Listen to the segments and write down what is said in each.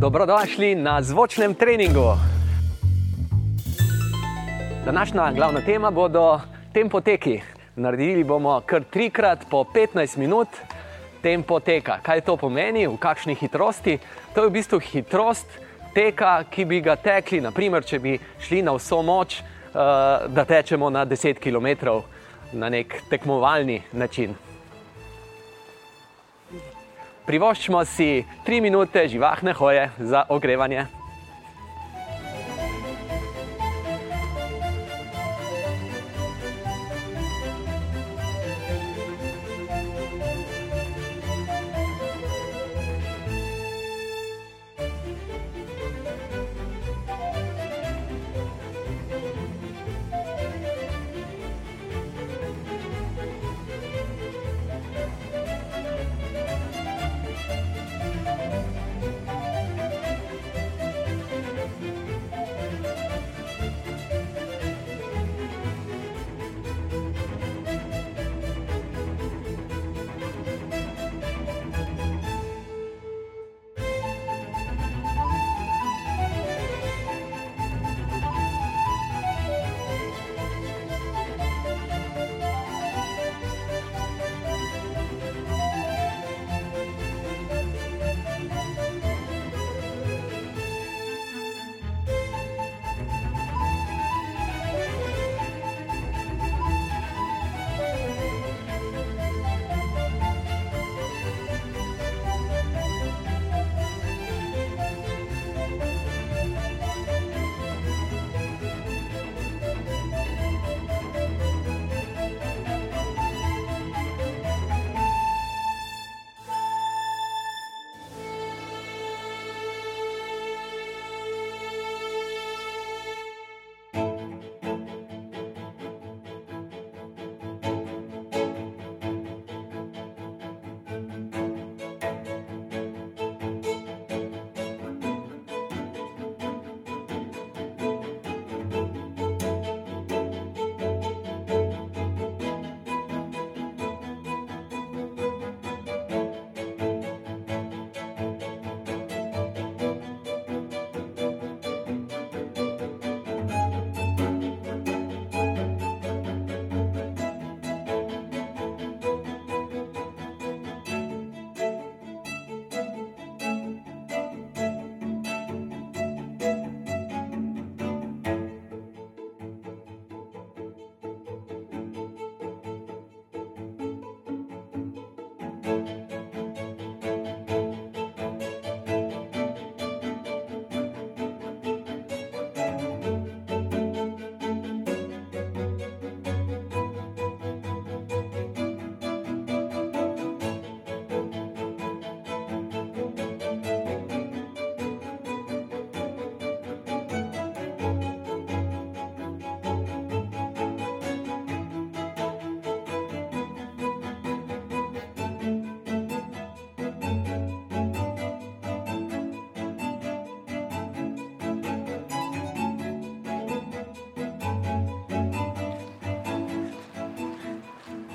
Dobrodošli na zvočnem treningu. Današnja glavna tema bodo tempo teki. Naredili bomo kar trikrat po 15 minut tempo teka. Kaj to pomeni, v kakšni hitrosti? To je v bistvu hitrost teka, ki bi ga tekli, naprimer, če bi šli na vso moč, uh, da tečemo na 10 km na nek tekmovalni način. Privoščimo si 3 minute živahne hoje za ogrevanje.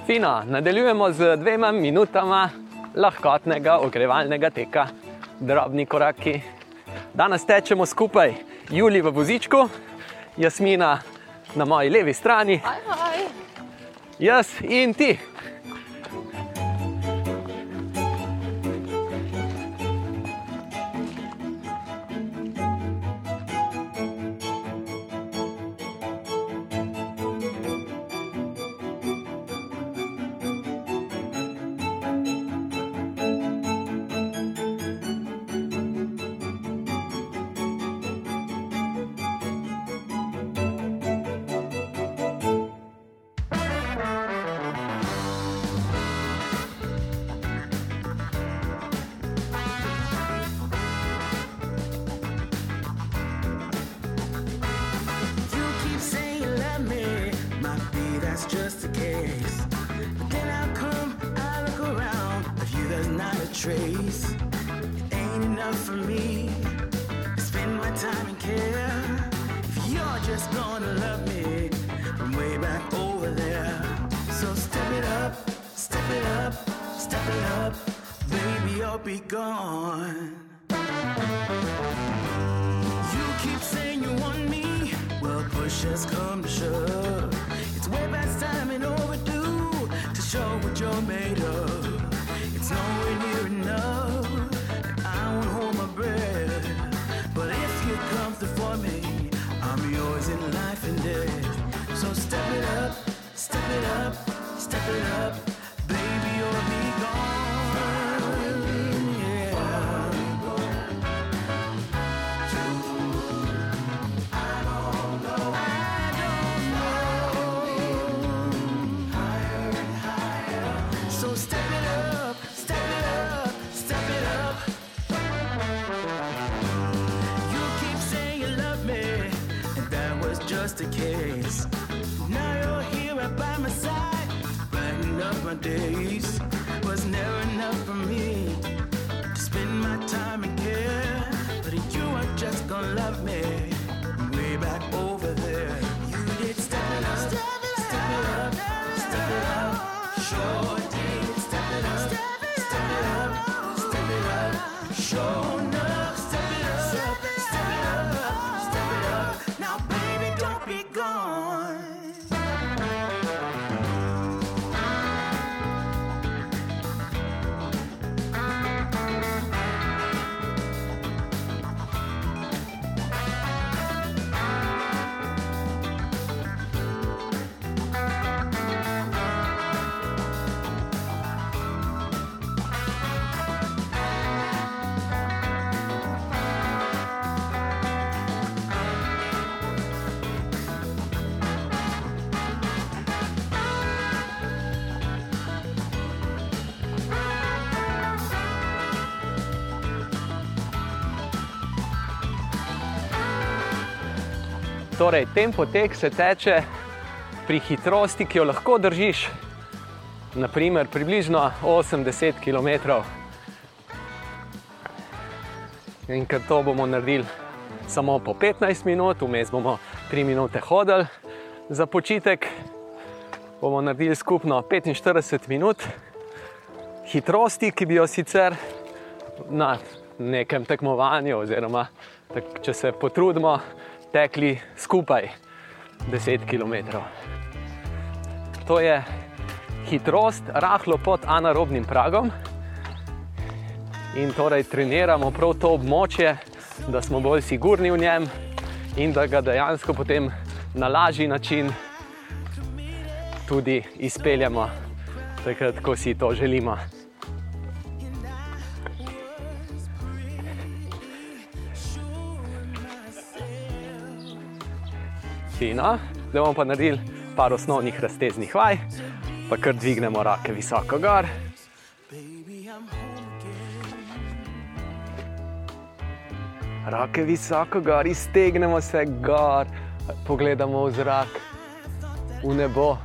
Fino, nadaljujemo z dvema minutama lahkotnega ogrevalnega teka, drobni koraki. Danes tečemo skupaj, Juli v vozičku, Jasmina na moji levi strani, Aj, aj. jaz in ti. Torej, tempo tek se teče pri hitrosti, ki jo lahko držiš, naprimer približno 80 km. In ker to bomo naredili samo po 15 minut, vmes bomo 3 minute hodili za počitek, bomo naredili skupno 45 minut hitrosti, ki bi jo sicer na nekem tekmovanju, oziroma tak, če se potrudimo, tekli skupaj 10 km. To je hitrost rahlo pod anaerobnim pragom. In torej treniramo prav to območje, da smo bolj sigurni v njem in da ga dejansko potem na lažji način tudi izpeljemo, takrat, ko si to želimo. Fino, zdaj bomo pa naredili par osnovnih razteznih vaj, pa kar dvignemo roke visoko gor. Roke visoko gor, iztegnemo se gor, pogledamo v zrak, v nebo,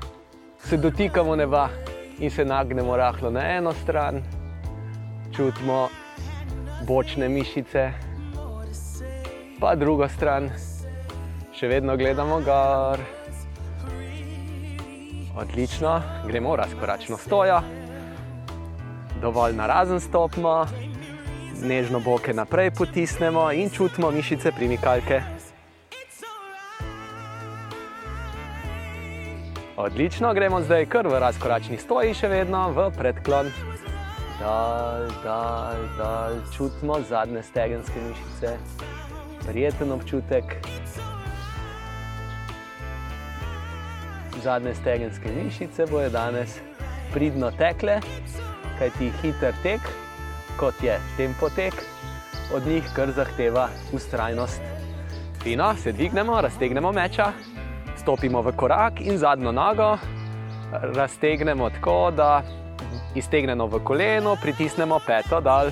se dotikamo neba in se nagnemo rahlo na eno stran, čutimo bočne mišice, pa drugo stran, še vedno gledamo gor. Odlično, gremo razkoračno stojo, dovolj narazen stopimo, nežno boke naprej potisnemo in čutimo mišice primikalke. Odlično, gremo zdaj kar v razkoračni stoji, še vedno v predklon. Dal, dal, dal, čutimo zadnje stegenske mišice, prijeten občutek. Zadnje stegenske mišice bojo danes pridno tekle, kajti hiter tek, kot je tempo tek, od njih kar zahteva ustrajnost. Fino, se dvignemo, raztegnemo meča, stopimo v korak in zadnjo nogo raztegnemo tako, da iztegnemo v koleno, pritisnemo peto dol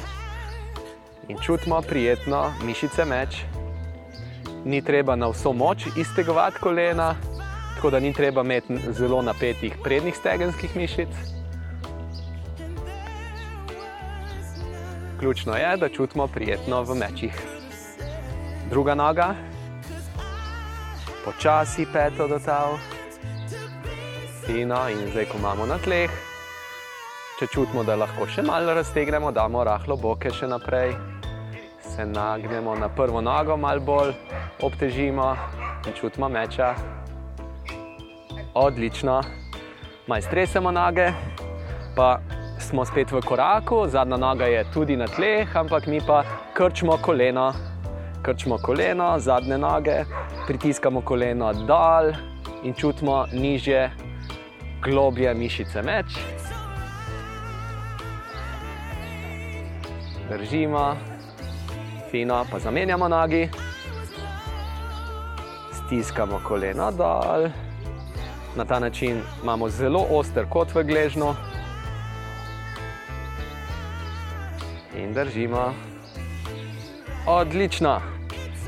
in čutimo prijetno mišice meč. Ni treba na vso moč iztegovati kolena, tako da ni treba imeti zelo napetih prednjih stegenskih mišic. Ključno je, da čutimo prijetno v mečih. Druga noga, počasi peto do tav, fino in zdaj, ko imamo na tleh, če čutimo, da lahko še malo raztegnemo, damo rahlo boke še naprej, Se nagnemo na prvo nogo, malo bolj obtežimo in čutimo meča. Odlično. Maj stresemo noge, pa smo spet v koraku, zadnja noga je tudi na tleh, ampak mi pa krčimo koleno, krčimo koleno, zadnje noge, pritiskamo koleno dol in čutimo nižje, globje mišice meč. Držimo, fino, pa zamenjamo nogi, stiskamo koleno dol. Na ta način imamo zelo oster kot v gležnju. In držimo. Odlično.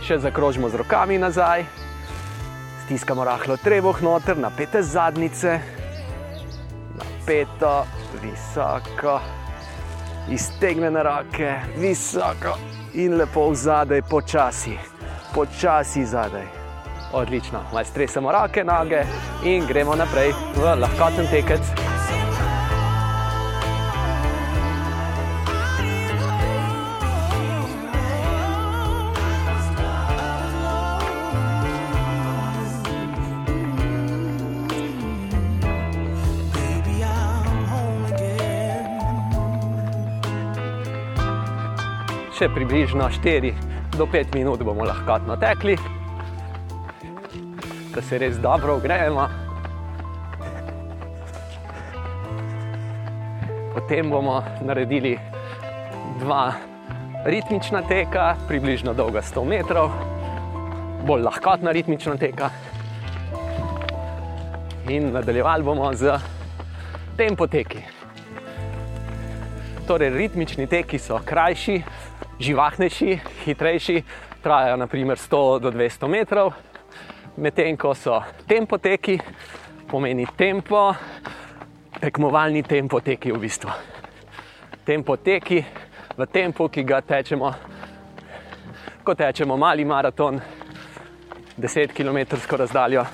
Še zakrožimo z rokami nazaj, stiskamo rahlo trebuh noter, napete zadnjice, napeto, visoko, iztegnjene roke, visoko in lepo v zadaj, počasi, počasi zadaj. Odlično, malo stresemo roke, noge in gremo naprej v lahkoten tekec. Še približno 4 do 5 minut bomo lahko tekli, da se res dobro ogrejemo. Potem bomo naredili dva ritmična teka, približno dolga 100 metrov, bolj lahkotna ritmična teka. In nadaljevali bomo z tempo teki. Torej, ritmični teki so krajši, živahnejši, hitrejši, trajajo naprimer 100 do 200 metrov, medtem ko so tempo teki, pomeni tempo, tekmovalni tempo teki v bistvu. Tempo teki v tempu, ki ga tečemo, ko tečemo mali maraton, 10 km razdaljo.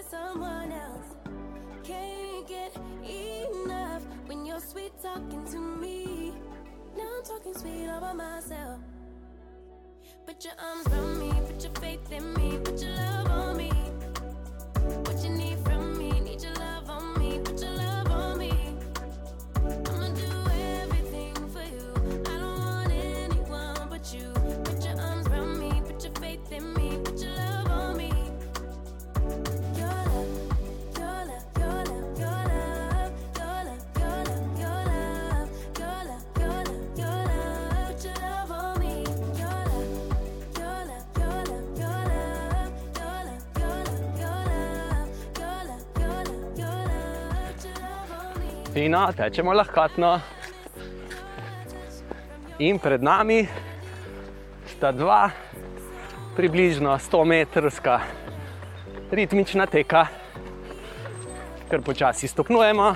with someone else. Can't get enough when you're sweet talking to me. Now I'm talking sweet all by myself. Put your arms around me, put your faith in me, put your love on me. What you need from me. rutina, tečemo lahkatno. In pred nami sta dva približno 100-metrska ritmična teka, ker počasi stopnjujemo,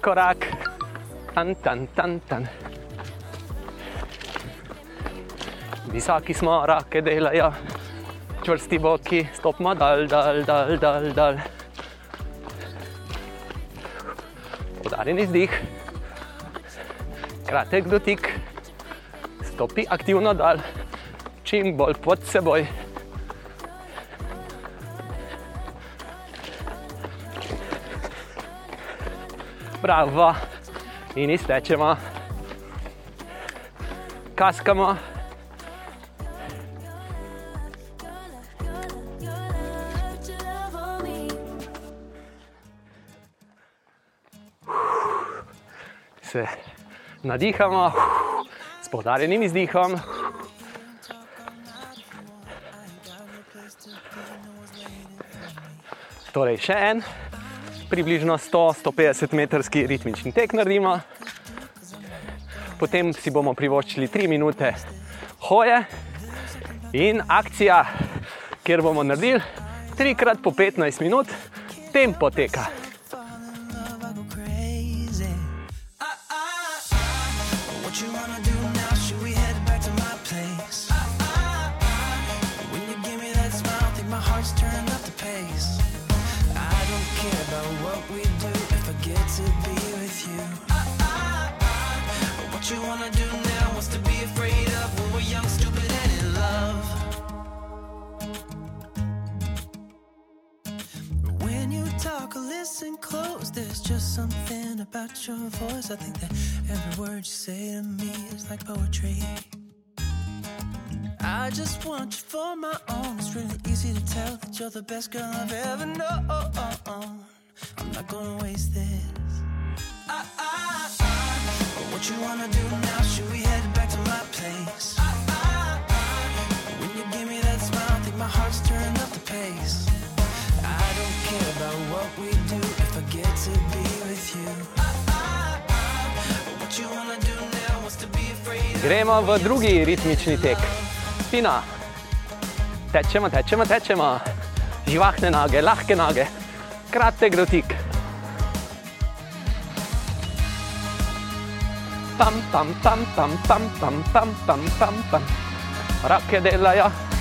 korak, tan, tan, tan, tan. Visoki smo, roke delajo, čvrsti boki, stopimo dal, dal, dal, dal. dal. Podarjen izdih, kratek dotik, stopi aktivno dal, čim bolj pod seboj. Bravo, in iztečemo, kaskamo. se nadihamo s poudarjenim izdihom. Torej, še en, približno 100-150 metrski ritmični tek naredimo, potem si bomo privoščili 3 minute hoje in akcija, kjer bomo naredili 3 krat po 15 minut tempo teka. listen close. There's just something about your voice. I think that every word you say to me is like poetry. I just want you for my own. It's really easy to tell that you're the best girl I've ever known. I'm not gonna waste this. I, I, I. What you wanna do now? Should we Gremo v drugi ritmični tek. Spina. Tečemo, tečemo, tečemo. Živahne noge, lahke noge, kratek dotik. Pam, pam, pam, pam, pam, pam, pam, pam, pam, pam. Roke delajo.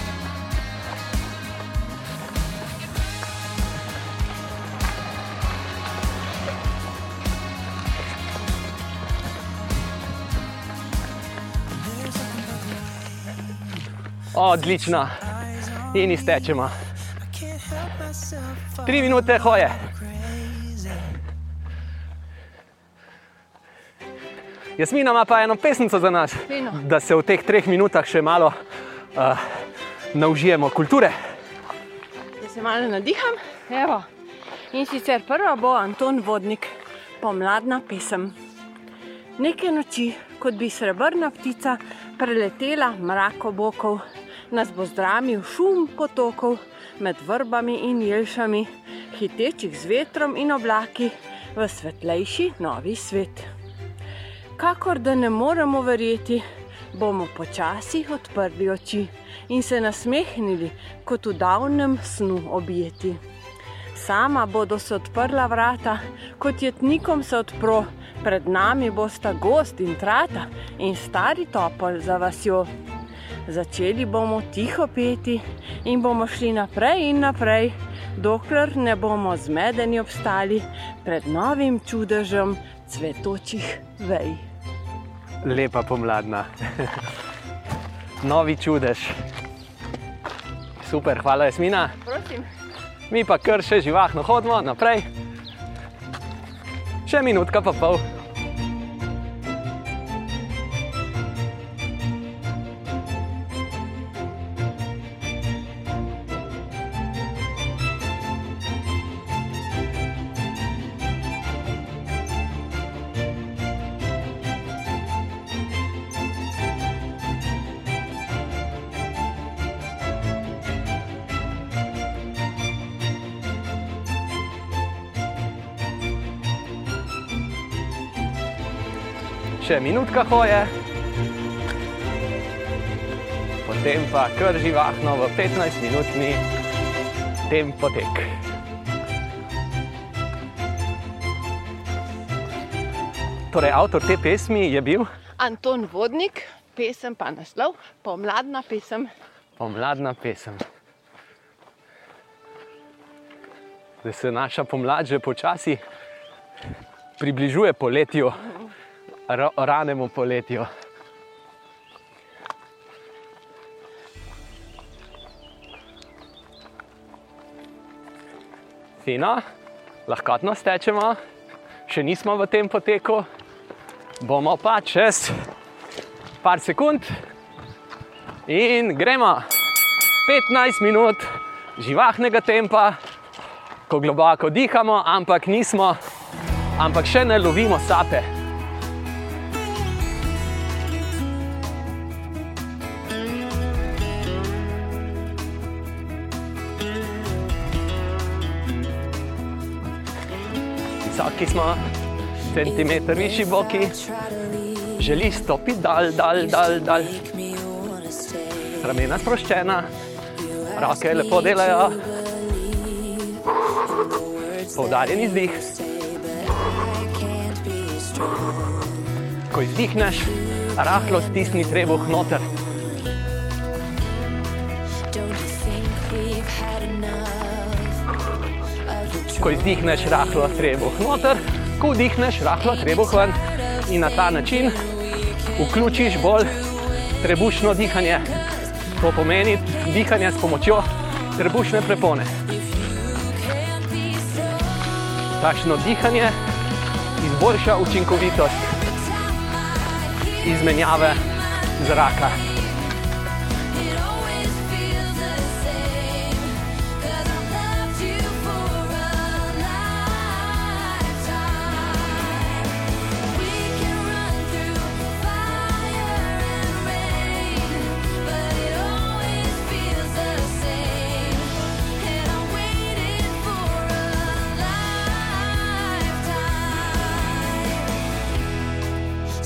Odlično. In iztečemo. Tri minute hoje. Jasmina ima pa eno pesnico za nas, Fino. da se v teh treh minutah še malo uh, naužijemo kulture. Da se malo nadiham. Evo. In sicer prva bo Anton Vodnik, pomladna pesem. Neke noči, kot bi srebrna ptica preletela mrak obokov, nas bo zdramil šum potokov med vrbami in jelšami, hitečih z vetrom in oblaki v svetlejši novi svet. Kakor da ne moremo verjeti, bomo počasi odprli oči in se nasmehnili, kot v davnem snu objeti. Sama bodo se odprla vrata, kot jetnikom se odpro, pred nami bosta gost in trata in stari topol za vasjo. Začeli bomo tiho peti in bomo šli naprej in naprej, dokler ne bomo zmedeni obstali pred novim čudežem cvetočih vej. Lepa pomladna. Novi čudež. Super, hvala Jasmina. Prosim. Mi pa kar še živahno hodimo naprej. Še minutka pa pol. Še minutka hoje. Potem pa kar živahno v 15-minutni tempotek. Torej, avtor te pesmi je bil Anton Vodnik, pesem pa naslov, pomladna pesem. pomladna pesem. Da se naša pomlad že počasi približuje poletju, ra- ranemu poletju. Fino, lahkotno stečemo, še nismo v tem poteku, bomo pa čez par sekund in gremo. 15 minut živahnega tempa, ko globoko dihamo, ampak nismo, ampak še ne lovimo sape. Visoki smo, centimeter višji boki, želi stopiti dal, dal, dal, dal. Ramena sproščena, roke lepo delajo, poudarjen izdih. Ko izdihneš, rahlo stisni trebuh noter. Ko izdihneš, rahlo trebuh noter, ko vdihneš, rahlo trebuh ven in na ta način vključiš bolj trebušno dihanje. To pomeni dihanje s pomočjo trebušne prepone. Takšno dihanje izboljša učinkovitost izmenjave zraka.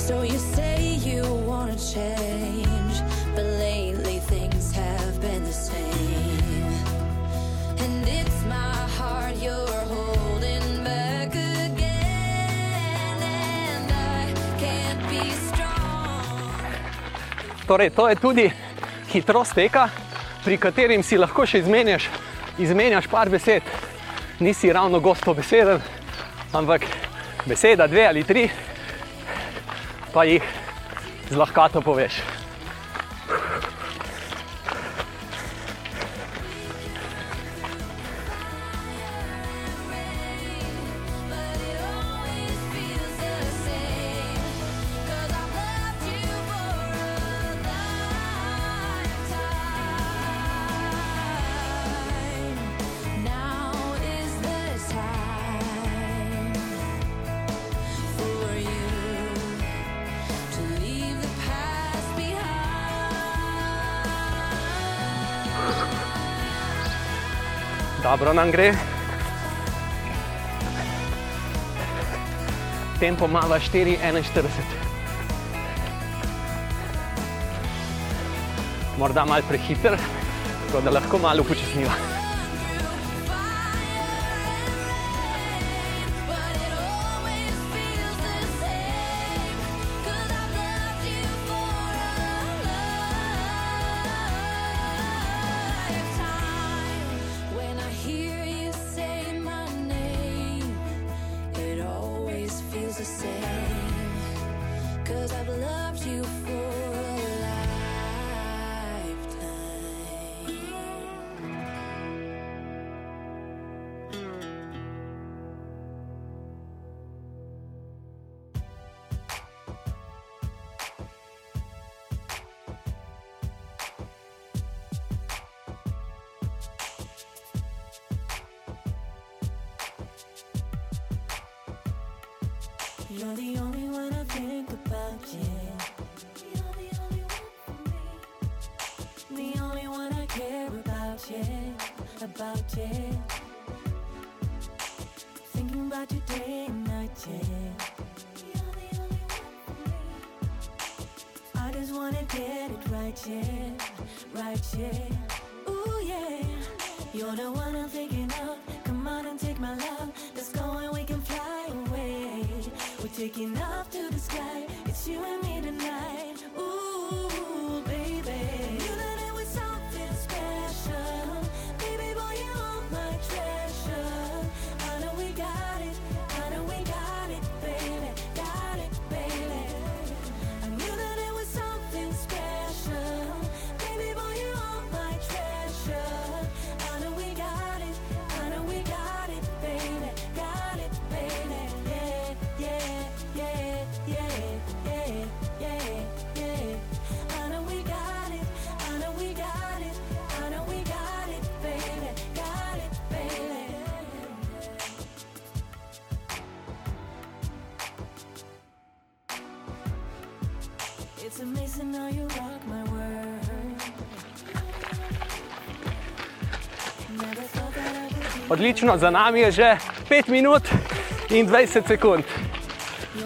So you say you wanna change, but lately things have been the same. And it's my heart you're holding back again, and I can't be strong. Torej, to je tudi hitrost teka, pri katerem si lahko še izmenjaš, izmenjaš par besed. Nisi ravno gosto beseden, ampak beseda, dve ali tri, pa jih z lahkoto poveš. dobro nam gre. Tempo mala 4,41. Morda malo prehiter, tako da lahko malo upočasniva. We're taking off to the sky. It's you and me tonight. Odlično, za nami je že 5 minut in 20 sekund.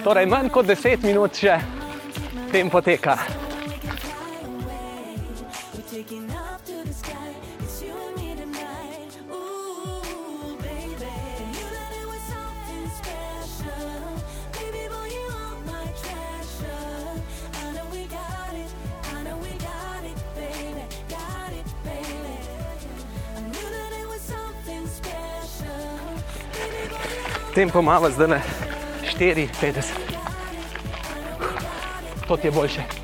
Torej, manj kot 10 minut še tem poteka. tempo imamo zdaj 4,50. To je boljše.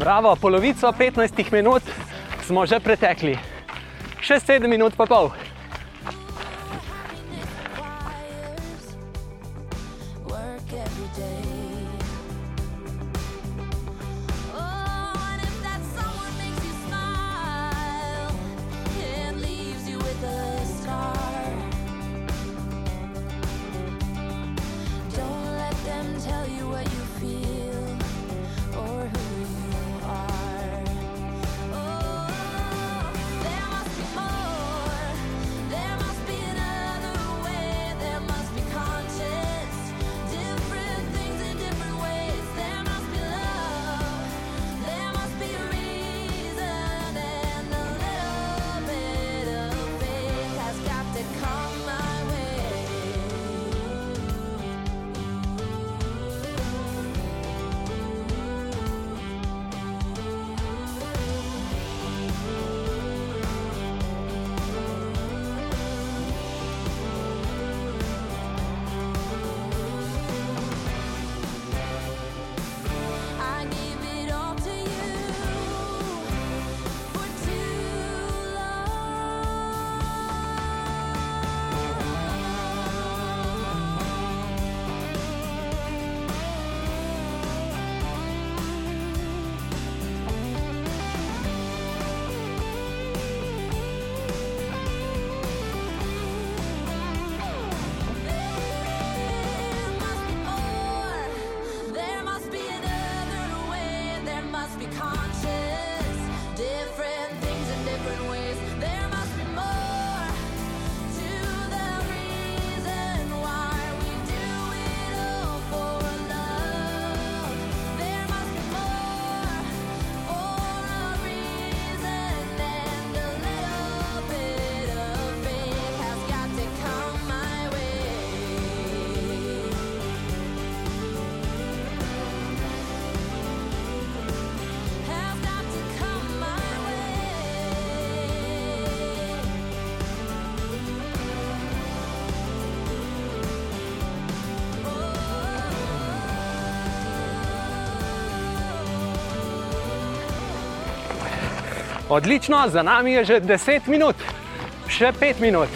Bravo, polovico 15 minut smo že pretekli, še 7 minut pa pol. Odlično, za nami je že 10 minut, še 5 minut.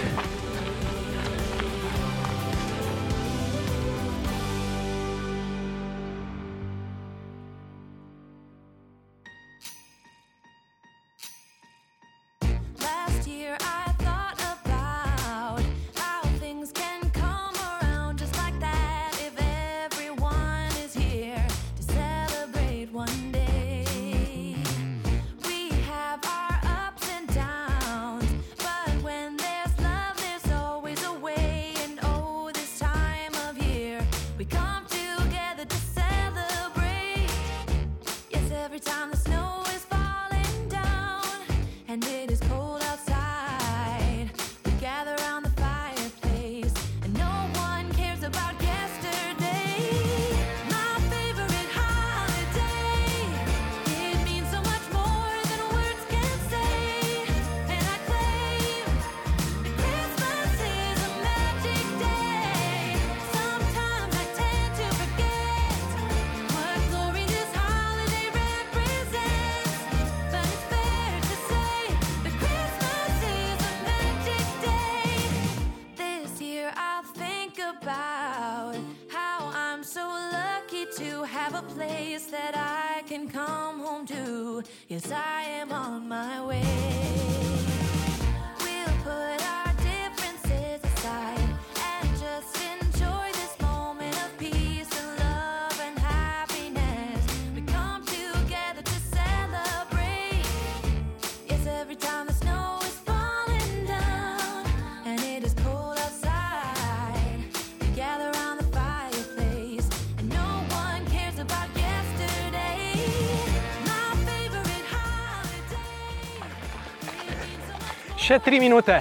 Še tri minute,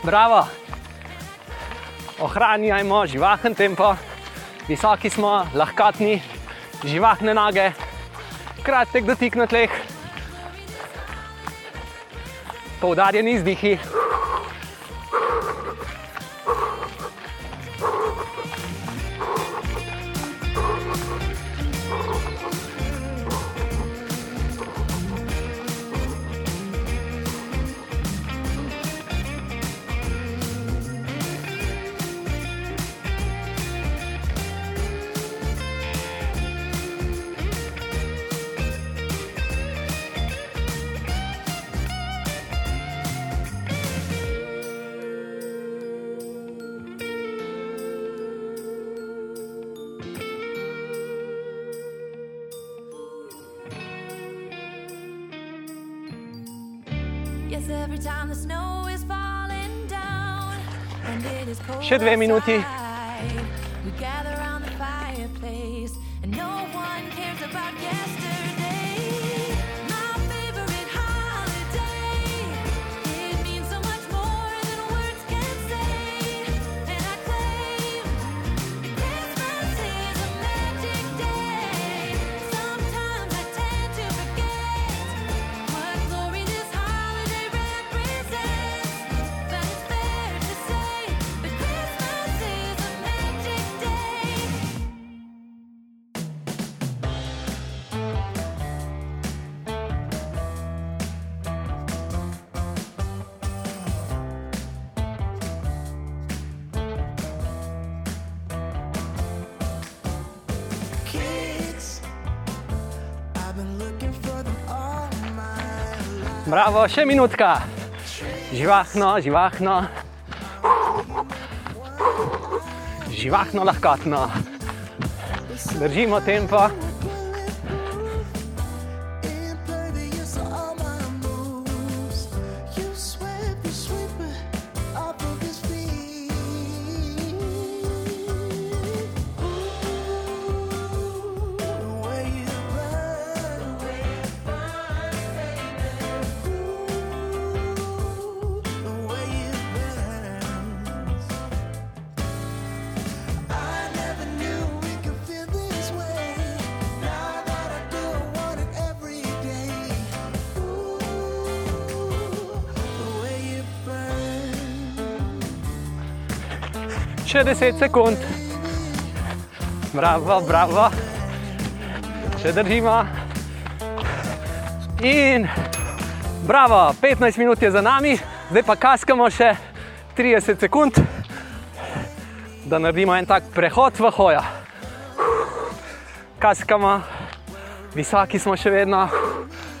bravo. Ohranjajmo živahen tempo, visoki smo, lahkotni, živahne noge, kratek dotik na tleh, poudarjeni izdihi. Še dve minuti. we gather around the fireplace and no one cares about yesterday. Bravo, še minutka. Živahno, živahno. Živahno, lahkotno. Držimo tempo. Še 10 sekund. Bravo, bravo. Še držimo. In bravo, 15 minut je za nami, zdaj pa kaskamo še 30 sekund, da naredimo en tak prehod v hojo. Kaskamo, visoki smo še vedno,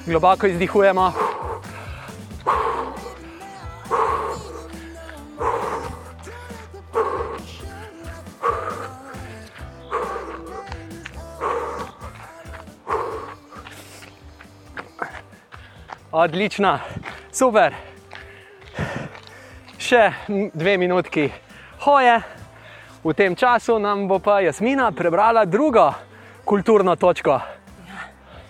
globoko izdihujemo. Odlično, super. Še dve minutki hoje, v tem času nam bo pa Jasmina prebrala drugo kulturno točko.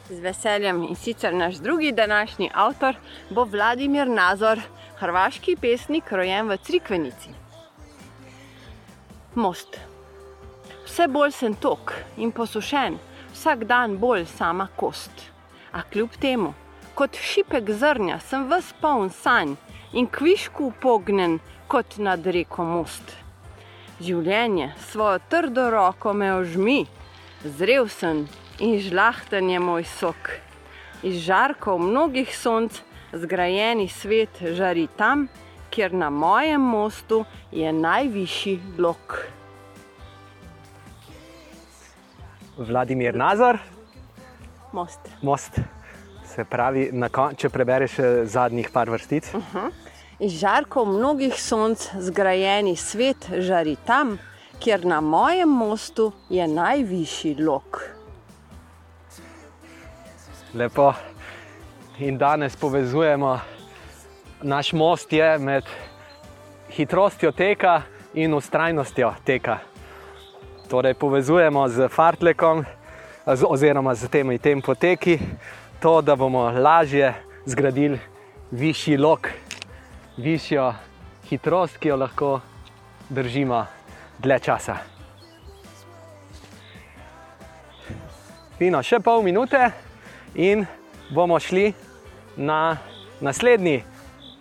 Z veseljem in sicer naš drugi današnji avtor bo Vladimir Nazor, hrvaški pesnik, rojen v Crikvenici. Most. Vse bolj sem tok in posušen, vsak dan bolj sama kost. A kljub temu, kot šipek zrnja, sem ves poln sanj in kvišku pognen kot nad reko most. Življenje svojo trdo roko me ožmi, zrel sem in žlahten je moj sok. Iz žarkov mnogih sonc zgrajeni svet žari tam, kjer na mojem mostu je najvišji blok. Vladimir Nazor, Most. most. Se pravi, če prebereš še zadnjih par vrstic. Iz žarkov mnogih sonc zgrajeni svet žari tam, kjer na mojem mostu je najvišji lok. Lepo. In danes povezujemo, naš most je med hitrostjo teka in ustrajnostjo teka. Torej, povezujemo z fartlekom, z, oziroma z temi tempo teki, to, da bomo lažje zgradili višji lok, višjo hitrost, ki jo lahko držimo dlje časa. Fino, še pol minute in bomo šli na naslednji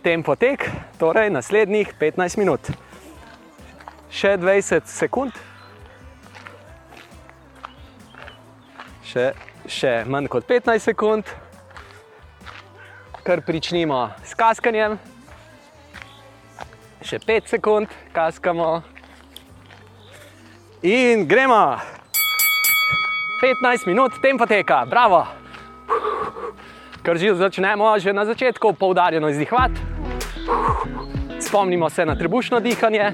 tempo tek, torej naslednjih 15 minut. Še 20 sekund, še, še manj kot 15 sekund, kar pričnimo s kaskanjem. Še 5 sekund, kaskamo. In gremo. 15 minut tempo teka, bravo. Kar že začnemo, že na začetku poudarjeno izdihati. Spomnimo se na trebušno dihanje.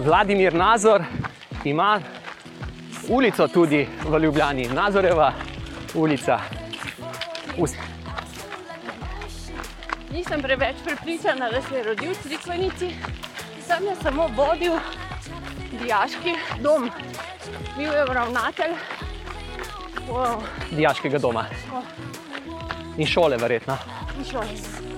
Vladimir Nazor ima ulico tudi v Ljubljani, Nazoreva ulica. Us- Nisem preveč prepričana, da se je rodil v Crikvenici, sem je samo vodil dijaški dom. Bil je ravnatelj. Wow, Dijaškega doma in šole, verjetno. in šole.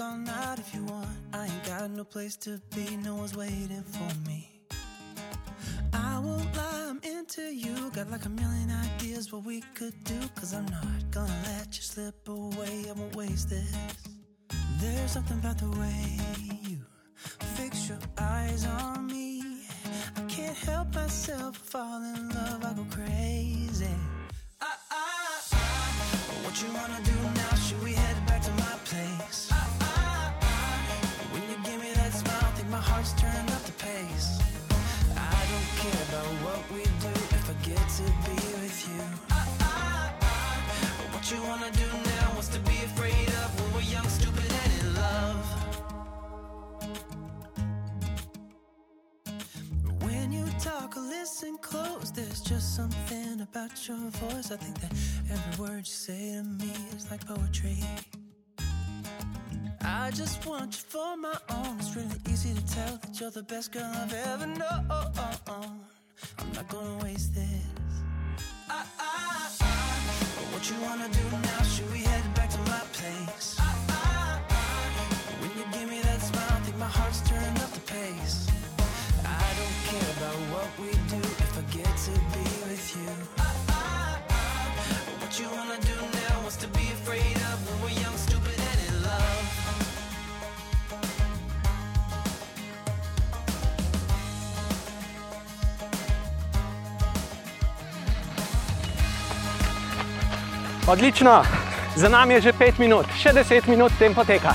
All night if you want. I ain't got no place to be, no one's waiting for me. I won't lie, I'm into you. Got like a million ideas what we could do. Cause I'm not gonna let you slip away. I won't waste this. There's something about the way you fix your eyes on me. I can't help myself fall in love. I go crazy. I, I, I, what you wanna do now? Listen close, there's just something about your voice. I think that every word you say to me is like poetry. I just want you for my own. It's really easy to tell that you're the best girl I've ever known. I'm not gonna waste this. I, I, I, what you wanna do now? Should we head back to my place? Odlično, za nami je že 5 minut, še 10 minut tem poteka.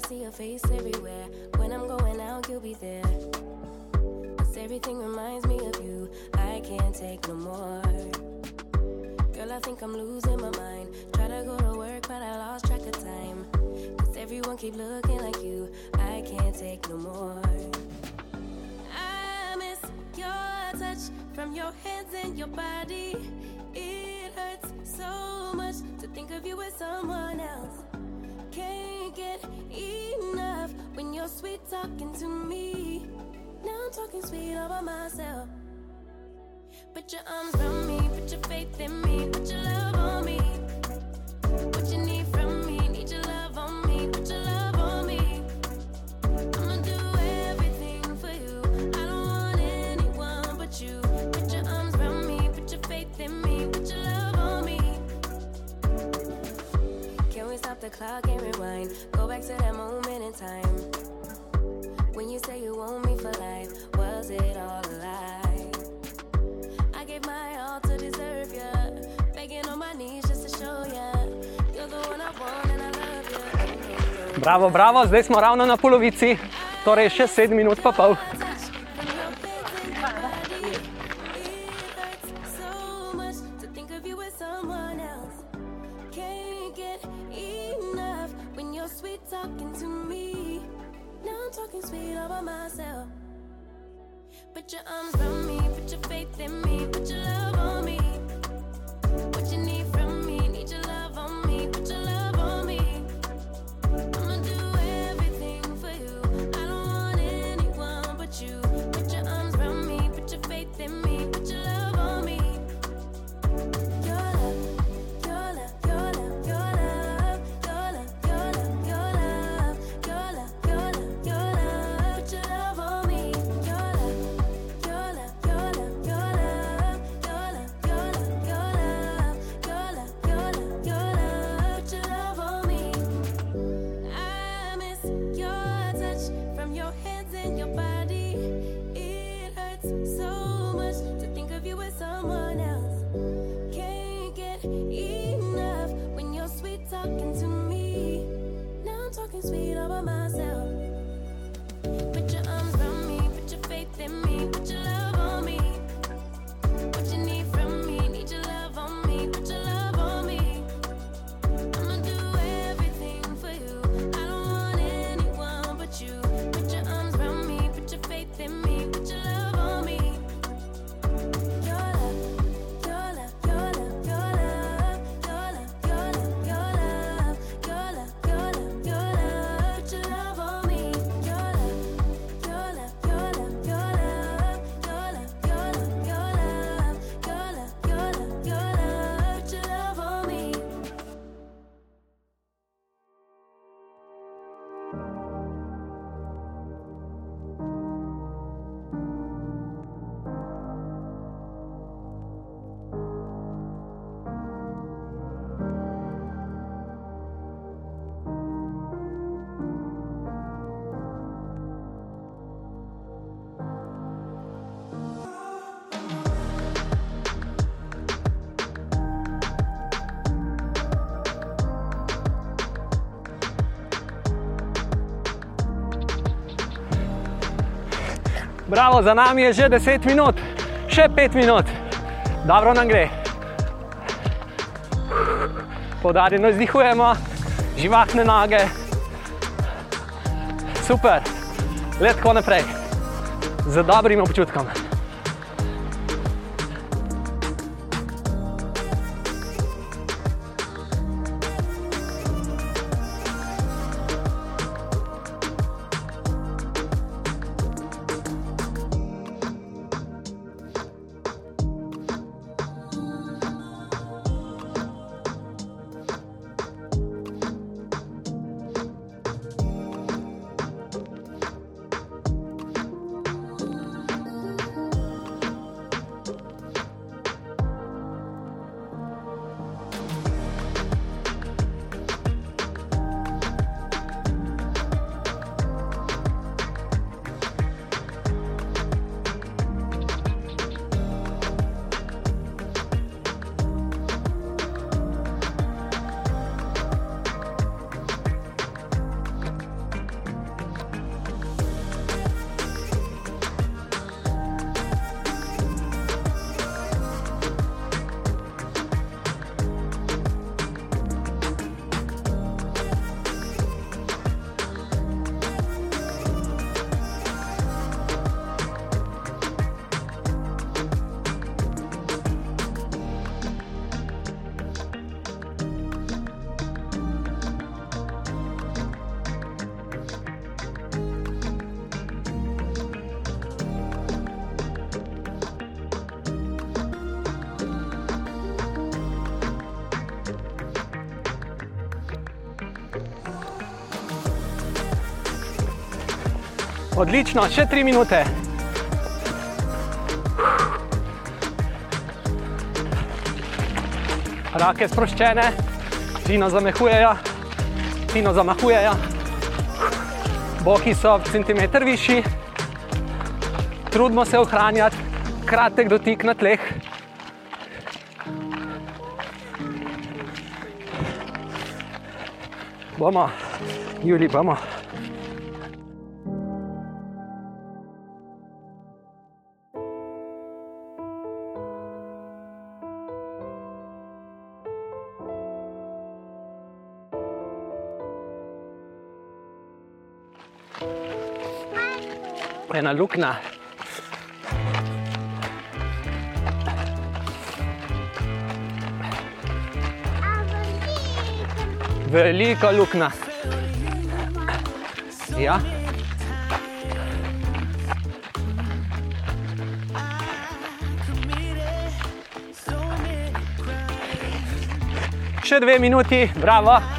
See your face everywhere. When I'm going out, you'll be there. Cause everything reminds me of you. I can't take no more. Girl, I think I'm losing my mind. Try to go to work, but I lost track of time. Cause everyone keep looking like you. I can't take no more. I miss your touch from your hands and your body. It hurts so much to think of you as someone else. Can't get enough when you're sweet talking to me. Now I'm talking sweet all by myself. Put your arms around me, put your faith in me, put your love on me. The clock and rewind? Go back to that moment in time. When you say you want me for life, was it all a lie? I gave my all to deserve ya. Begging on my knees just to show ya. You're the one I want and I love ya. Bravo, bravo, zdaj smo ravno na polovici, torej še 7 minut pa pol. Bravo, za nami je že 10 minut, še 5 minut, dobro nam gre. Podarjeno izdihujemo, živahne noge. Super, let tako naprej, z dobrim občutkom. Odlično, še tri minute. Rake sproščene, fino zamahujejo, fino zamahujejo. Boki so centimeter višji, trudimo se ohranjati kratek dotik na tleh. Bomo, Juli, bomo. Luknja. Velika luknja. Ja. Še dve minuti, bravo.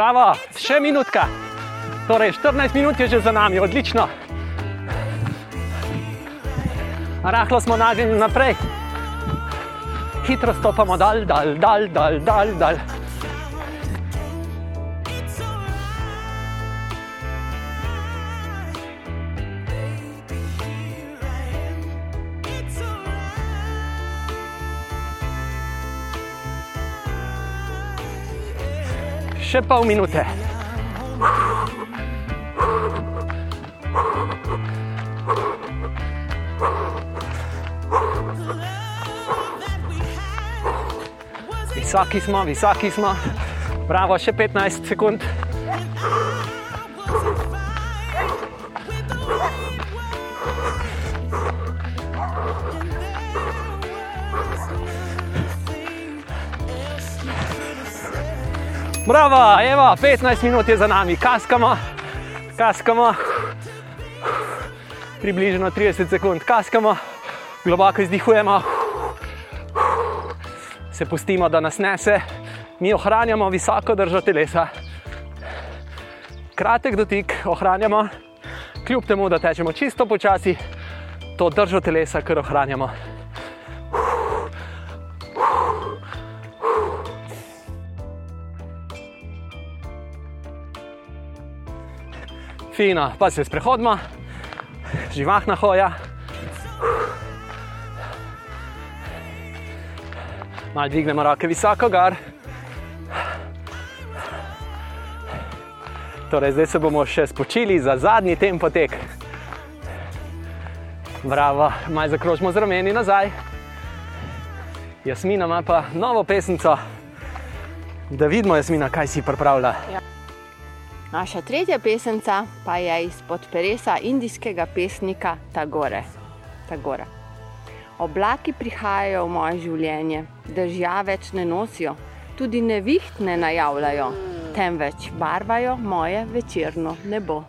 Bravo, še minutka. Torej, 14 minut je že za nami, odlično. Rahlo smo nagnjeni naprej. Hitro stopamo dal, dal, dal, dal, dal, dal. Še pol minute. Visoki smo, visoki smo. Bravo, še 15 sekund. Bravo, evo, 15 minut je za nami, kaskamo, kaskamo. Približno 30 sekund kaskamo, globoko izdihujemo, se pustimo, da nas nese, mi ohranjamo visoko držo telesa. Kratek dotik ohranjamo, kljub temu, da tečemo čisto počasi, to držo telesa, kar ohranjamo. Fino, pa se sprehodimo, živahna hoja. Malo dvignemo roke visoko gor. Torej, zdaj se bomo še spočili za zadnji tempo tek. Bravo, malo zakrožimo z rameni nazaj. Jasmina ima pa novo pesnico, da vidimo, Jasmina, kaj si pripravlja. Naša tretja pesemca pa je izpod peresa indijskega pesnika Tagore. Tagora. Oblaki prihajajo v moje življenje, dežja več ne nosijo, tudi neviht ne najavljajo, temveč barvajo moje večerno nebo.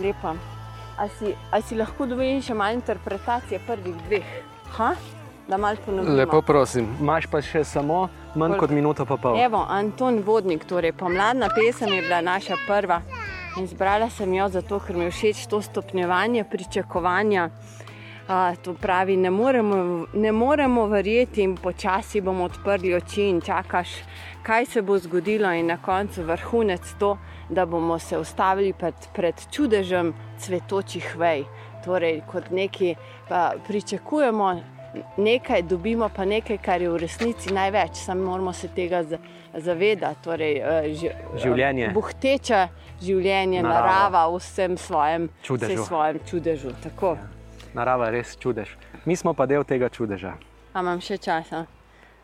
Lepo. A si, a si lahko dovolim še malo interpretacije prvih dveh? Ha? Da malo ponovimo. prosim. Imaš pa še samo manj kot minuto pa pol. Evo, Anton Vodnik, torej pomladna pesem je bila naša prva. In zbrala sem jo zato, ker mi je všeč to stopnjevanje pričakovanja. A, to pravi, ne moremo, ne moremo verjeti, in počasi bomo odprli oči in čakaš, kaj se bo zgodilo, in na koncu vrhunec to, da bomo se ustavili pred, pred čudežem cvetočih vej. Torej, kot neki pa, pričakujemo nekaj dobimo, pa nekaj, kar je v resnici največ, samo moramo se tega za- zavedati. Torej, eh, ži- Življenje. Buhteče življenje, Narava. narava, v vsem svojem Čudežu. vsej svojem čudežu. Tako. Narava je res čudež. Mi smo pa del tega čudeža. A imam še časa?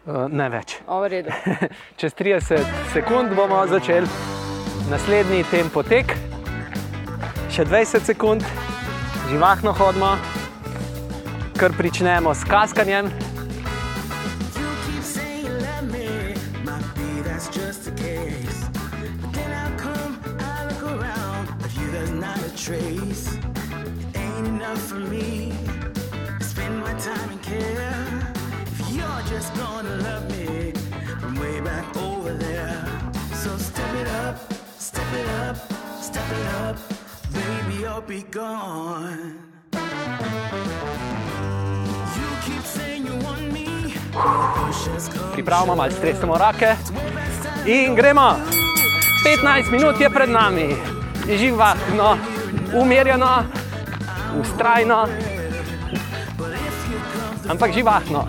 Uh, ne več. Čez 30 sekund bomo začeli naslednji tempo tek. Še 20 sekund, živahno hodimo, kar pričnemo s kaskanjem. Trace. Ain't enough for me spend my time and care. If you're just gonna love me from way back over there, so step it up, step it up, step it up, baby, you'll be gone. Pripravimo malo, stresemo rake in gremo. 15 minut je pred nami, živahno, umirjeno, ustrajno, ampak živahno.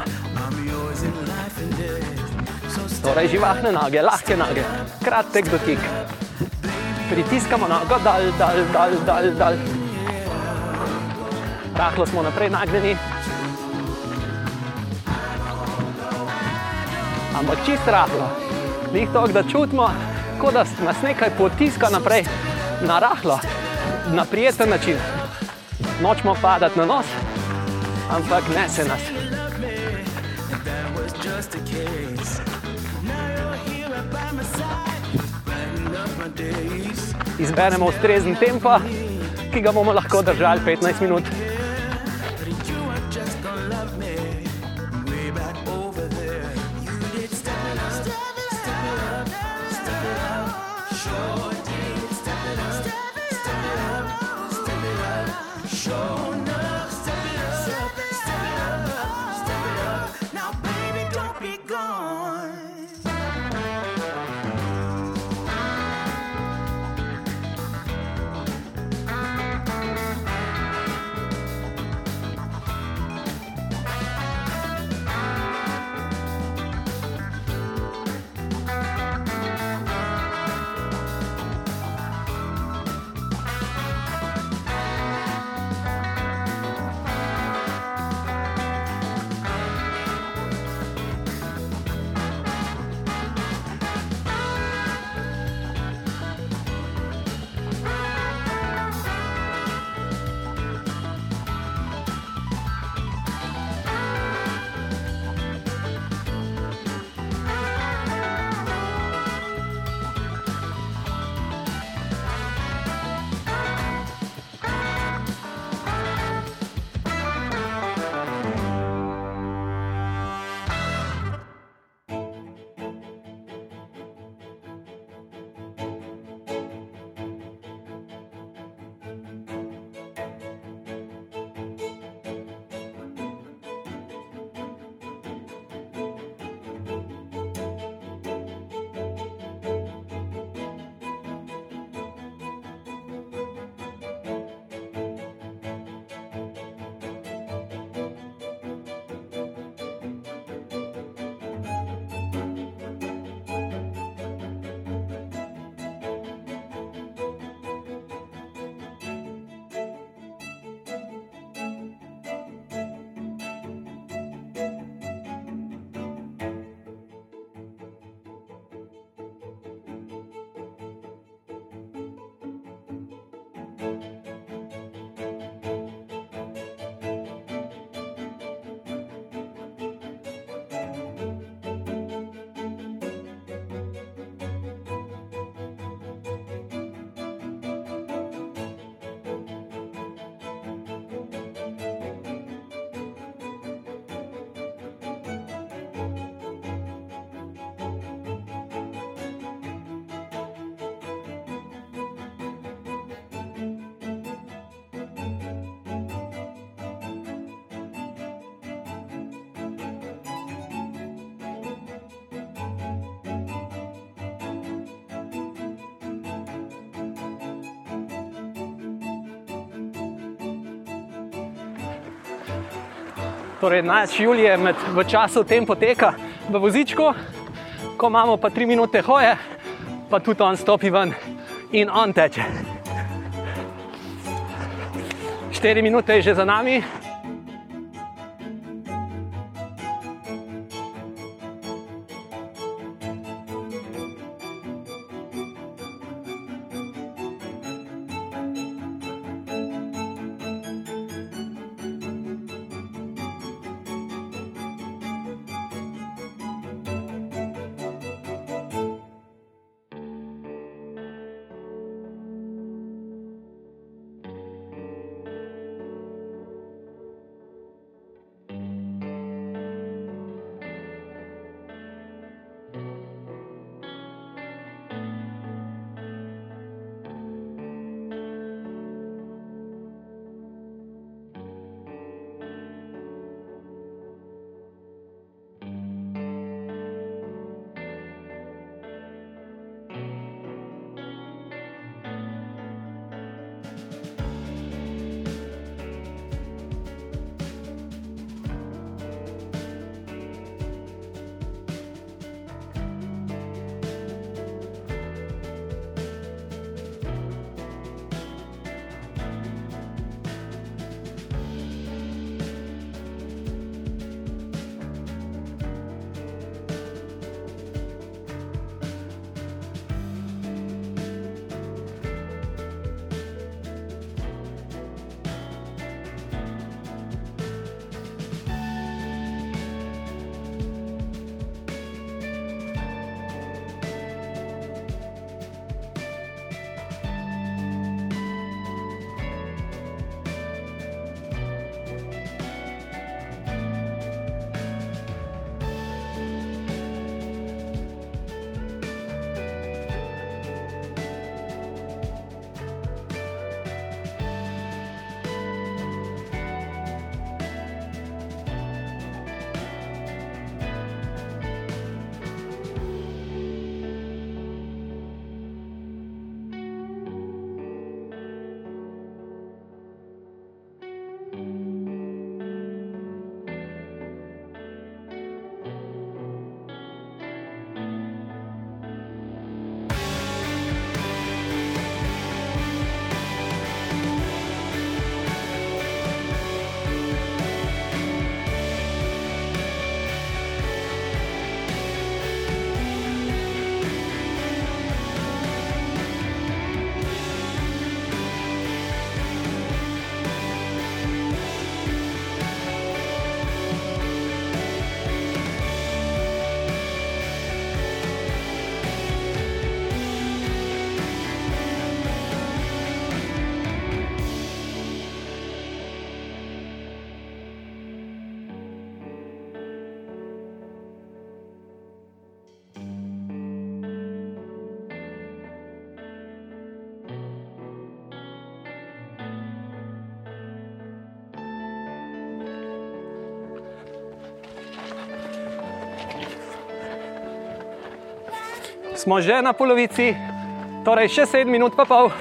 Torej, živahne noge, lahke noge, kratek dotik. Pritiskamo nogo, dal, dal, dal, dal, dal. Rahlo smo naprej nagnjeni. Ampak čist rahlo. Ni to, da čutimo, kot da nas nekaj potiska naprej, na rahlo, na prijeten način. Nočemo padati na nos, ampak ne se nas. Izberemo ustrezen tempo, ki ga bomo lahko držali 15 minut. Torej, naš Julij je med, v času tempo teka v vozičku, ko imamo pa tri minute hoje, pa tudi on stopi ven in on teče. Štiri minute je že za nami. Smo že na polovici, torej še 7 minut, pa pol,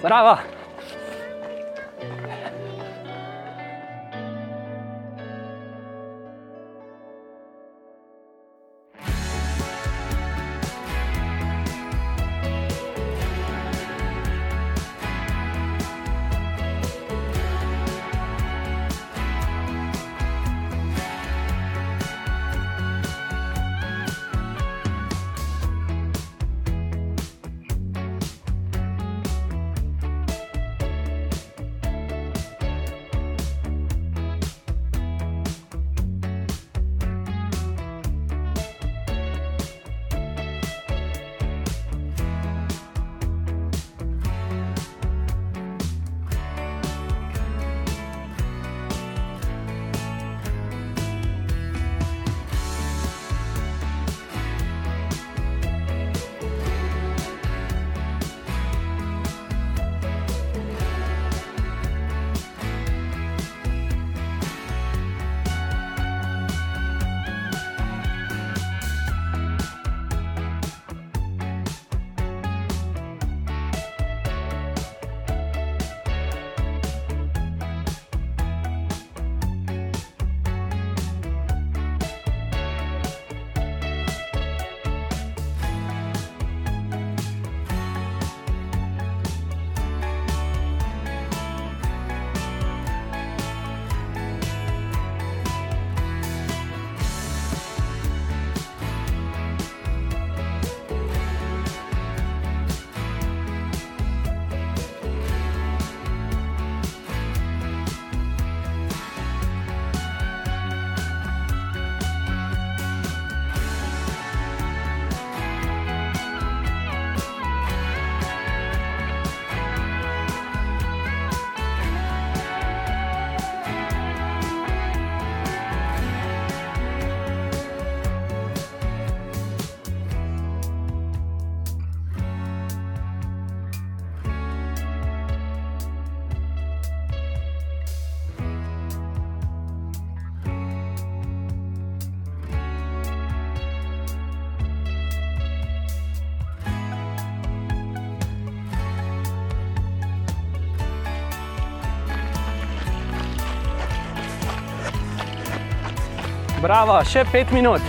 Bravo, še pet minut.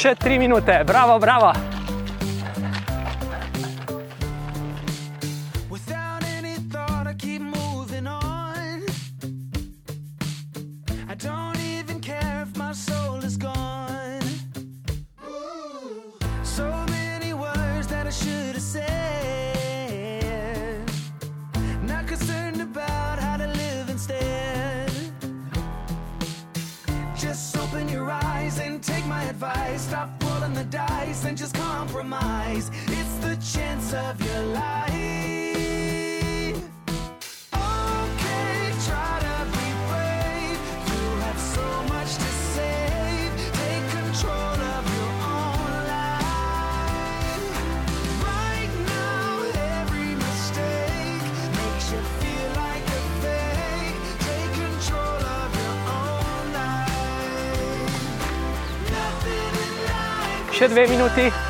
Še tri minute, bravo, bravo. Ciao de minutes.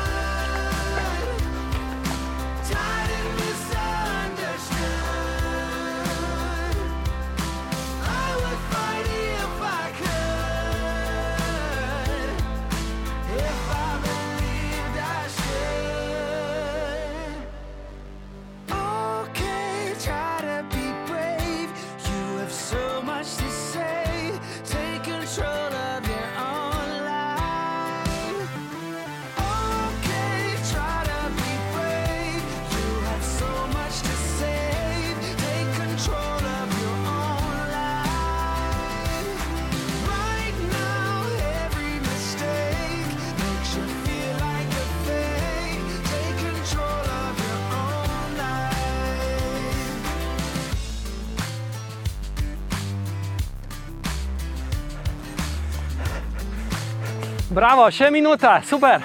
Bravo, še minuta, super.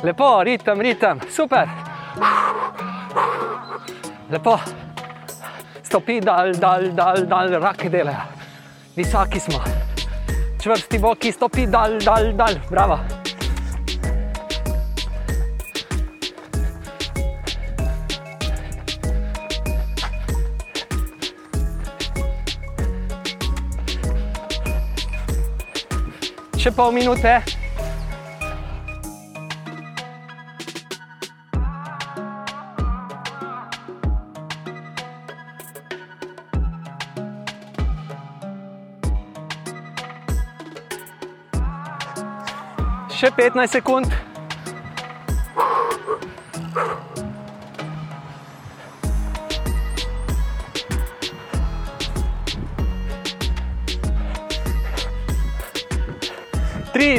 Lepo, ritem, ritem, super. Lepo, stopi dal, dal, dal, dal, rake delajo. Visoki smo, čvrsti boki, stopi dal, dal, dal, bravo. še pol minute. Še 15 sekund.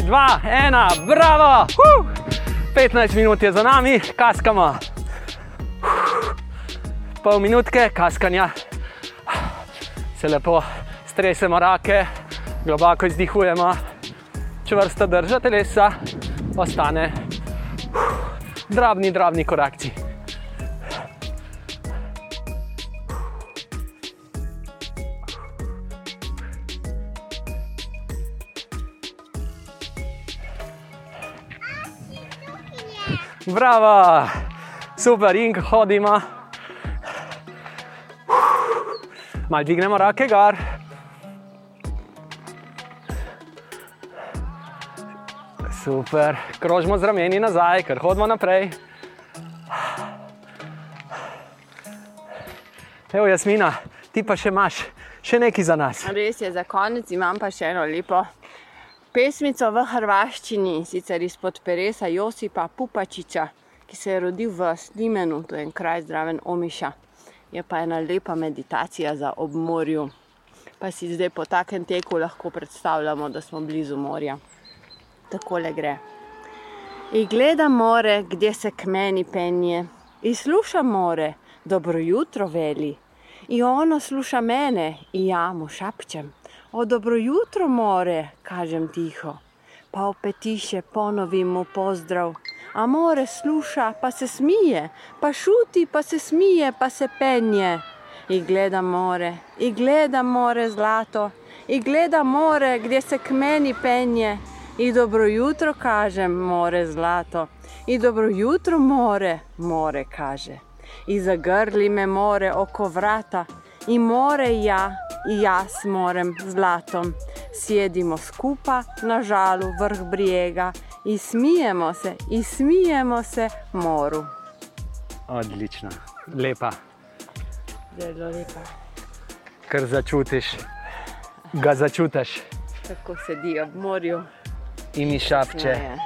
dva, ena, bravo! Uh! 15 minut je za nami, kaskamo. Uh! Pol minutke kaskanja, se lepo stresemo rake, globoko izdihujemo, čvrsto držite telesa, ostane uh! drobni, drobni korakci. Bravo, super, in hodimo. Mal dvignemo roke gor. Super, krožimo z rameni nazaj, ker hodimo naprej. Evo, Jasmina, ti pa še imaš še nekaj za nas. Res je, za konec imam pa še eno lepo pesmico v hrvaščini, sicer izpod Peresa Josipa Pupačiča, ki se je rodil v Slimenu, to je en kraj zraven Omiša. Je pa ena lepa meditacija za ob morju. Pa si zdaj po takem teku lahko predstavljamo, da smo blizu morja. Takole gre. I gleda more gdje se k meni penje i sluša more, dobro jutro veli. I ono sluša mene i ja mu šapćem. O dobro jutro more, kažem tiho. Pa opet tiše ponovim mu pozdrav. A more sluša pa se smije, pa šuti pa se smije pa se penje. I gleda more, i gleda more zlato, i gleda more gdje se k meni penje. I dobro jutro kažem, more zlato. I dobro jutro more, more kaže. I zagrli me more oko vrata. I more ja, i ja s morem zlatom. Sjedimo skupa na žalu vrh brijega. I smijemo se, i smijemo se moru. Odlično, lepa, Zelo lepa. kar začutiš, ga začutiš Tako sedi ob morju. in mi šapče. Smeje.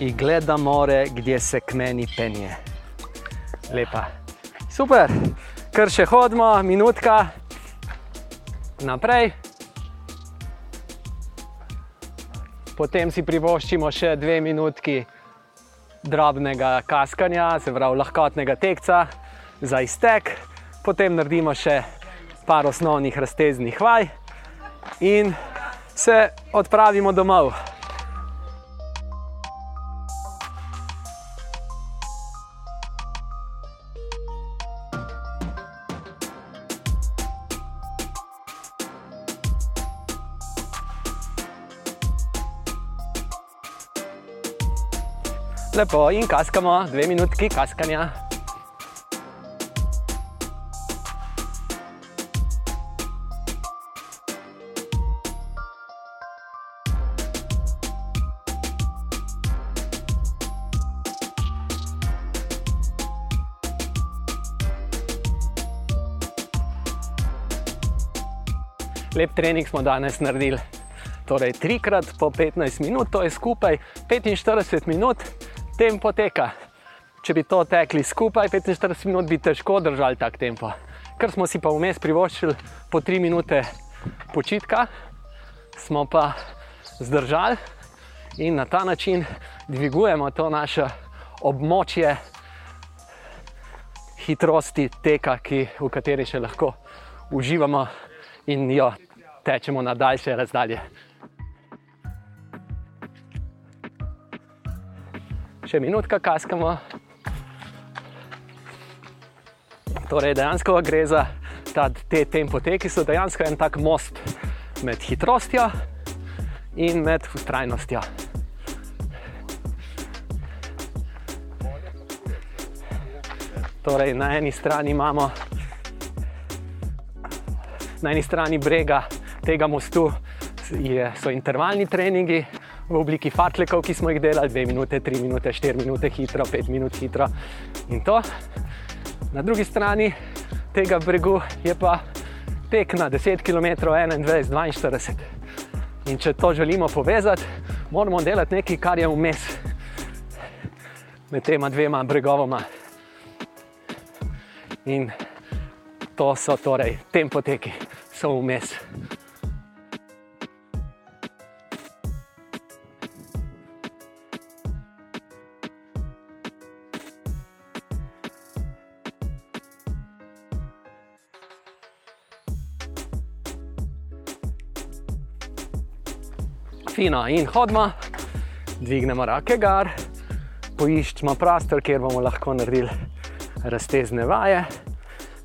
I gleda more, gdje se k meni penje. Lepa. Super, kar še hodimo, minutka naprej. Potem si privoščimo še dve minutki drobnega kaskanja, se pravi lahkotnega tekca za iztek, potem naredimo še par osnovnih razteznih vaj in se odpravimo domov. Lepo in kaskamo, dve minutki kaskanja. Lep trening smo danes naredili. Torej, trikrat po 15 minut, to je skupaj 45 minut tempo teka. Če bi to tekli skupaj, 45 minut, bi težko držali tak tempo. Ker smo si pa vmes privoščili po 3 minute počitka, smo pa zdržali in na ta način dvigujemo to naše območje hitrosti teka, ki, v kateri še lahko uživamo in jo tečemo na daljše razdalje. Še minutka kaskamo. Torej, dejansko gre za ta, te tempote, ki so dejansko en tak most med hitrostjo in med ustrajnostjo. Torej, na eni strani imamo na eni strani brega tega mostu je, so intervalni treningi v obliki fartlekov, ki smo jih delali 2 minute, 3 minute, 4 minute hitro, 5 minut hitro in to. Na drugi strani tega bregu je pa tek na 10 km, 21, 42. In če to želimo povezati, moramo delati nekaj, kar je vmes med tema dvema bregovoma. In to so torej tempoteki, so vmes. Fino in hodimo, dvignemo rake gar, poiščemo prostor, kjer bomo lahko naredili raztezne vaje,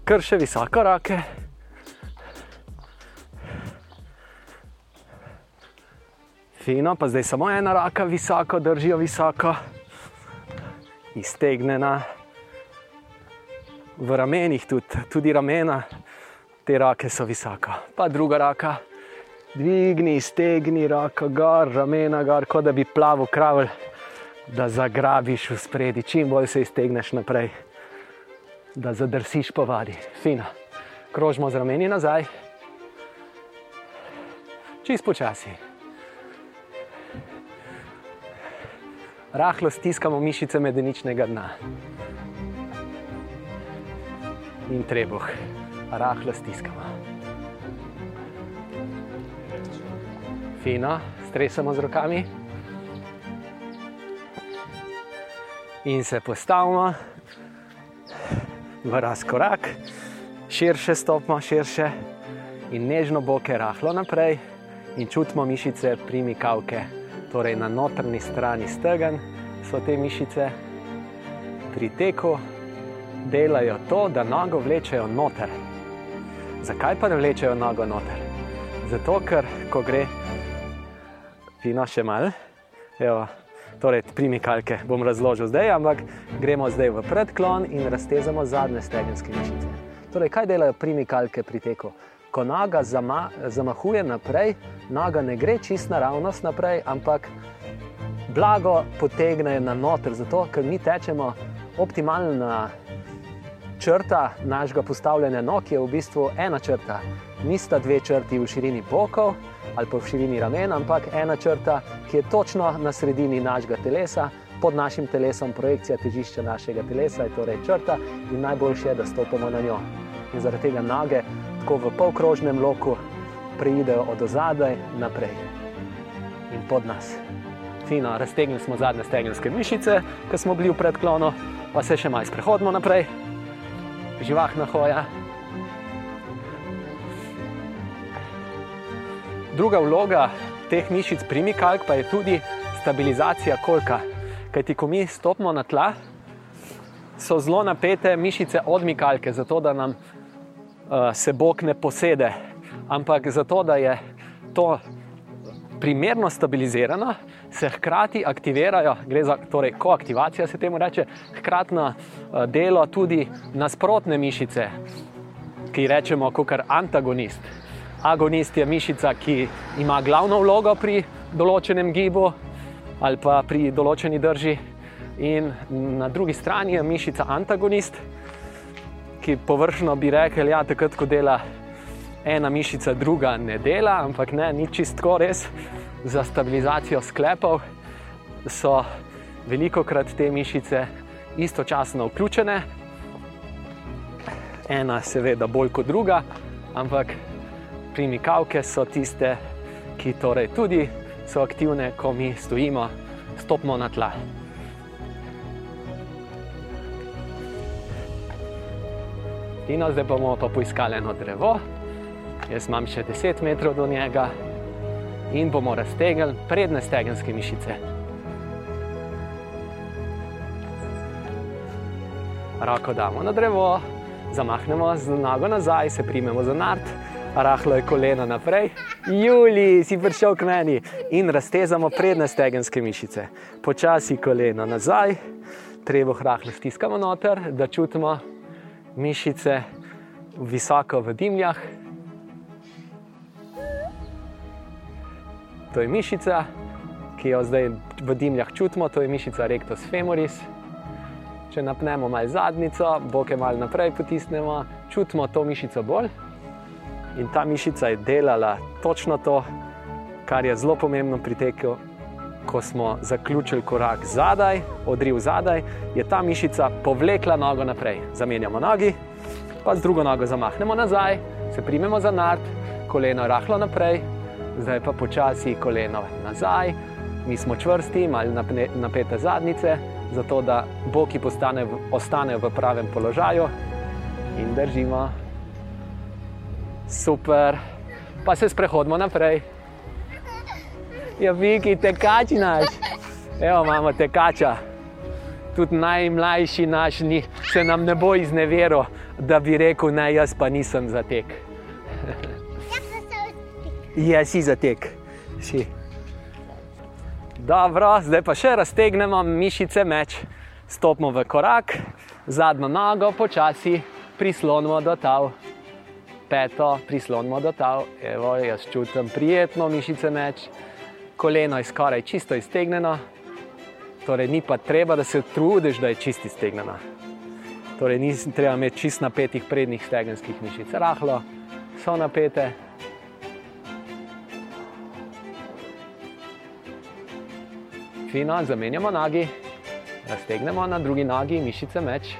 kar še visoko rake. Fino, pa zdaj samo ena raka visoko, držijo visoko, iztegnjena. V ramenih tudi, tudi ramena, te rake so visoko. Pa druga raka, dvigni, iztegni roko gor, ramena gor, kot da bi plavo kravl, da zagrabiš v spredi, čim bolj se iztegneš naprej, da zadrsiš po vadi. Fino. Krožimo z rameni nazaj, čist počasi. Rahlo stiskamo mišice medeničnega dna. In trebuh, rahlo stiskamo. Fino, stresamo z rokami. In se postavimo v razkorak, širše stopimo, širše in nežno boke rahlo naprej in čutimo mišice primikavke. Torej na notrni strani stegen so te mišice, pri teku delajo to, da nogo vlečejo noter. Zakaj pa ne vlečejo nogo noter? Zato, ker ko gre, fino še mal, evo, torej primikalke bom razložil zdaj, ampak gremo zdaj v predklon in raztezamo zadnje stegenske mišice. Torej, kaj delajo primikalke pri teku? Ko noga zama, zamahuje naprej, noga ne gre čist naravnost naprej, ampak blago potegne na noter, zato ker mi tečemo optimalna črta našega postavljanja nog je v bistvu ena črta. Nista dve črti v širini bokov ali pa v širini ramen, ampak ena črta, ki je točno na sredini našega telesa, pod našim telesom, projekcija težišča našega telesa je torej črta in najboljše je, da stopimo na njo. In zaradi tega noge tako v polkrožnem loku preidejo od ozadaj naprej in pod nas. Fino, raztegnili smo zadnje stegenske mišice, ki smo bili v predklonu, pa se še malo sprehodimo naprej, živahna hoja. Druga vloga teh mišic primikalk pa je tudi stabilizacija kolka. Kajti, ko mi stopimo na tla, so zelo napete mišice odmikalke, zato da nam uh, se bok ne posede, ampak zato da je to primerno stabilizirano, se hkrati aktivirajo, gre za torej, koaktivacijo, se temu reče, hkratno uh, delo tudi nasprotne mišice, ki jih rečemo kot antagonist. Agonist je mišica, ki ima glavno vlogo pri določenem gibu ali pa pri določeni drži, in na drugi strani je mišica antagonist, ki površno bi rekel, da ja, takrat, ko dela ena mišica, druga ne dela, ampak ne, ni čistko res. Za stabilizacijo sklepov so veliko krat te mišice istočasno vključene, ena seveda bolj kot druga, ampak primikavke so tiste, ki torej tudi so aktivne, ko mi stojimo, stopimo na tla. Fino, zdaj bomo pa poiskali eno drevo, jaz imam še 10 metrov do njega in bomo raztegnili prednje stegenske mišice. Roko damo na drevo, zamahnemo z nogo nazaj, se primemo za nart, rahlo je koleno naprej. Juli, si prišel k meni in raztezamo prednje stegenske mišice. Počasi koleno nazaj, treba rahlo stiskamo noter, da čutimo mišice visoko v dimljah. To je mišica, ki jo zdaj v dimljah čutimo, to je mišica rectus femoris. Če napnemo malo zadnico, boke malo naprej potisnemo, čutimo to mišico bolj. In ta mišica je delala točno to, kar je zelo pomembno pri teku. Ko smo zaključili korak zadaj, odriv zadaj, je ta mišica povlekla nogo naprej. Zamenjamo nogi, pa z drugo nogo zamahnemo nazaj, se primemo za nart, koleno rahlo naprej, zdaj pa počasi koleno nazaj. Mi smo čvrsti, malo napete zadnice, zato da boki postane, ostanejo v pravem položaju in držimo. Super, pa se sprehodimo naprej. Ja, Viki, tekač naš. Evo, imamo tekača. Tudi najmlajši naš ni, se nam ne bo izneveril, da bi rekel, ne, jaz pa nisem za tek. Ja, si za tek. Si. Dobro, zdaj pa še raztegnemo mišice meč. Stopimo v korak, zadnjo nogo počasi prislonimo do tal. Peto prislonimo do tal. Evo, jaz čutim prijetno mišice meč. Koleno je skoraj čisto iztegnjeno, torej ni pa treba, da se trudiš, da je čisto iztegnjeno. Torej, ni treba imeti čist napetih prednjih stegenskih mišic. Rahlo so napete. Fino, zamenjamo nogi, raztegnemo na drugi nogi mišice meč.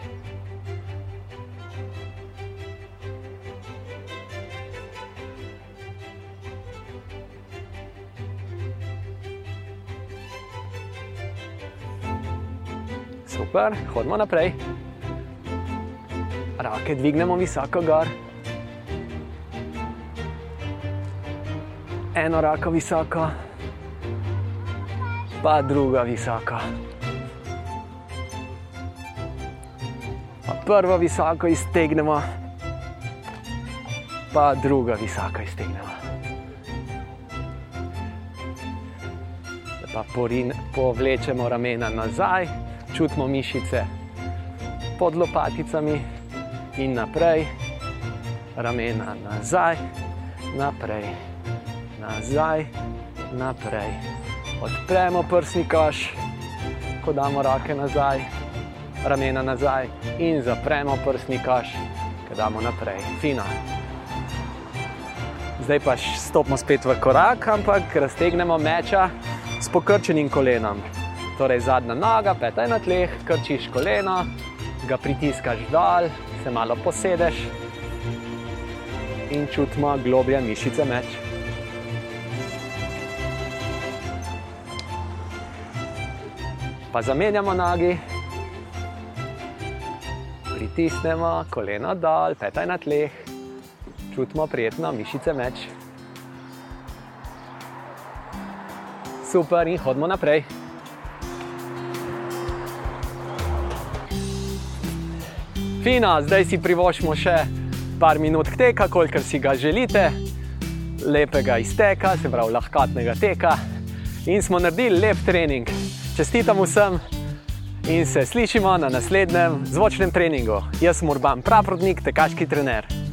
Super, hodimo naprej. Rake dvignemo visoko gor. Eno roko visoko, pa druga visoko. Pa prvo visoko iztegnemo, pa druga visoko iztegnemo. Pa porin, povlečemo ramena nazaj, čutimo mišice pod lopaticami in naprej, ramena nazaj, naprej, nazaj, naprej. Odpremo prsni koš, ko damo roke nazaj, ramena nazaj in zapremo prsni koš, ko damo naprej. Fino. Zdaj pa stopimo spet v korak, ampak raztegnemo meča s pokrčenim kolenom. Torej zadnja noga, peta je na tleh, krčiš koleno, ga pritiskaš dol, se malo posedeš in čutimo globlje mišice meč. Pa zamenjamo nogi, pritisnemo koleno dol, peta je na tleh, čutimo prijetno mišice meč. Super in hodimo naprej. Fino, zdaj si privoščimo še par minut teka, kolikor si ga želite, lepega izteka, se pravi lahkotnega teka. In smo naredili lep trening. Čestitam vsem in se slišimo na naslednjem zvočnem treningu. Jaz sem Urban Praprotnik, tekaški trener.